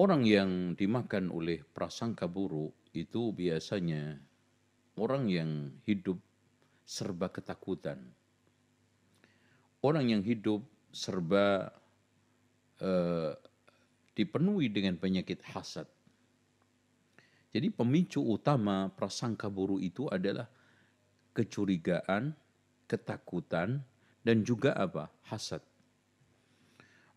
orang yang dimakan oleh prasangka buruk itu biasanya orang yang hidup serba ketakutan. Orang yang hidup serba uh, dipenuhi dengan penyakit hasad. Jadi pemicu utama prasangka buruk itu adalah kecurigaan, ketakutan, dan juga apa? Hasad.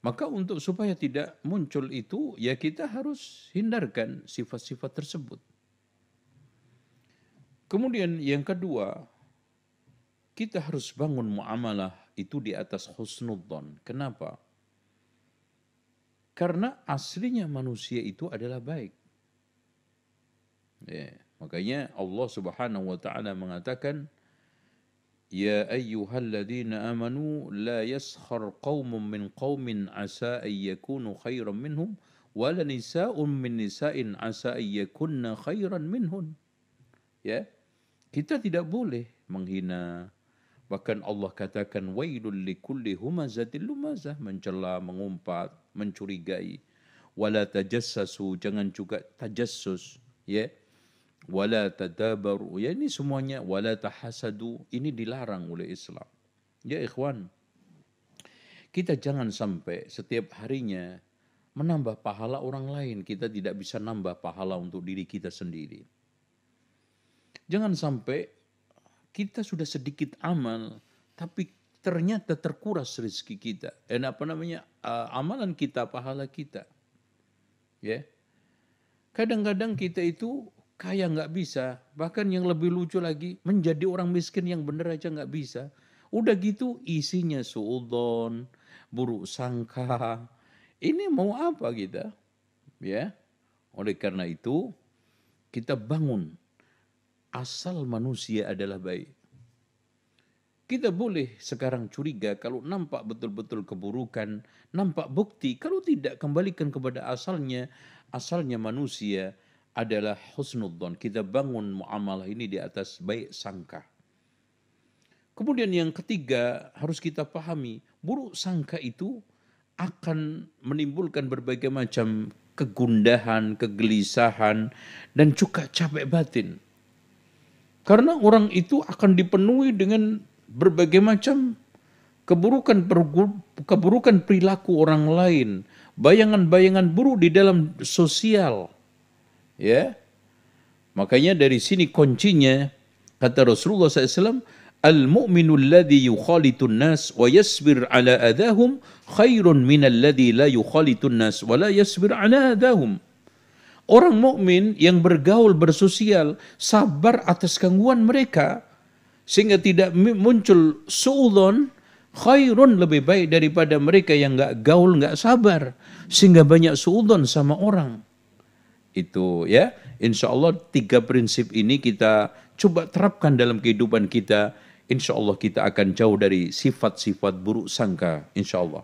Maka untuk supaya tidak muncul itu, ya kita harus hindarkan sifat-sifat tersebut. Kemudian yang kedua, kita harus bangun muamalah itu di atas husnudzon. Kenapa? Karena aslinya manusia itu adalah baik. Ya, makanya Allah Subhanahu wa taala mengatakan Ya ayyuhalladzina amanu la yaskhar qaumun min qaumin asa an yakunu khairan minhum wala nisa'un min nisa'in asa an yakunna khairan minhun. Ya. Kita tidak boleh menghina. Bahkan Allah katakan wailul likulli humazatil lumazah. Mencela, mengumpat, mencurigai. Wala tajassasu. Jangan juga tajassus. Ya. Wala tadabaru. Ya ini semuanya. Wala tahasadu. Ini dilarang oleh Islam. Ya ikhwan. Kita jangan sampai setiap harinya menambah pahala orang lain. Kita tidak bisa nambah pahala untuk diri kita sendiri. Jangan sampai kita sudah sedikit amal, tapi ternyata terkuras rezeki kita. Dan apa namanya uh, amalan kita, pahala kita. Ya, kadang-kadang kita itu kaya nggak bisa, bahkan yang lebih lucu lagi menjadi orang miskin yang benar aja nggak bisa. Udah gitu isinya suudon, buruk sangka. Ini mau apa kita? Ya, oleh karena itu kita bangun asal manusia adalah baik. Kita boleh sekarang curiga kalau nampak betul-betul keburukan, nampak bukti, kalau tidak kembalikan kepada asalnya, asalnya manusia adalah husnudzon. Kita bangun muamalah ini di atas baik sangka. Kemudian yang ketiga harus kita pahami, buruk sangka itu akan menimbulkan berbagai macam kegundahan, kegelisahan, dan juga capek batin. Karena orang itu akan dipenuhi dengan berbagai macam keburukan keburukan perilaku orang lain, bayangan-bayangan buruk di dalam sosial. Ya. Makanya dari sini kuncinya kata Rasulullah SAW, Al-mu'minu alladhi yukhalitun nas wa yasbir ala adahum khairun min alladhi la yukhalitun nas wa la yasbir ala adahum. Orang mukmin yang bergaul bersosial sabar atas gangguan mereka sehingga tidak muncul suudon khairun lebih baik daripada mereka yang nggak gaul nggak sabar sehingga banyak suudon sama orang itu ya. Insya Allah tiga prinsip ini kita coba terapkan dalam kehidupan kita. Insya Allah kita akan jauh dari sifat-sifat buruk sangka insya Allah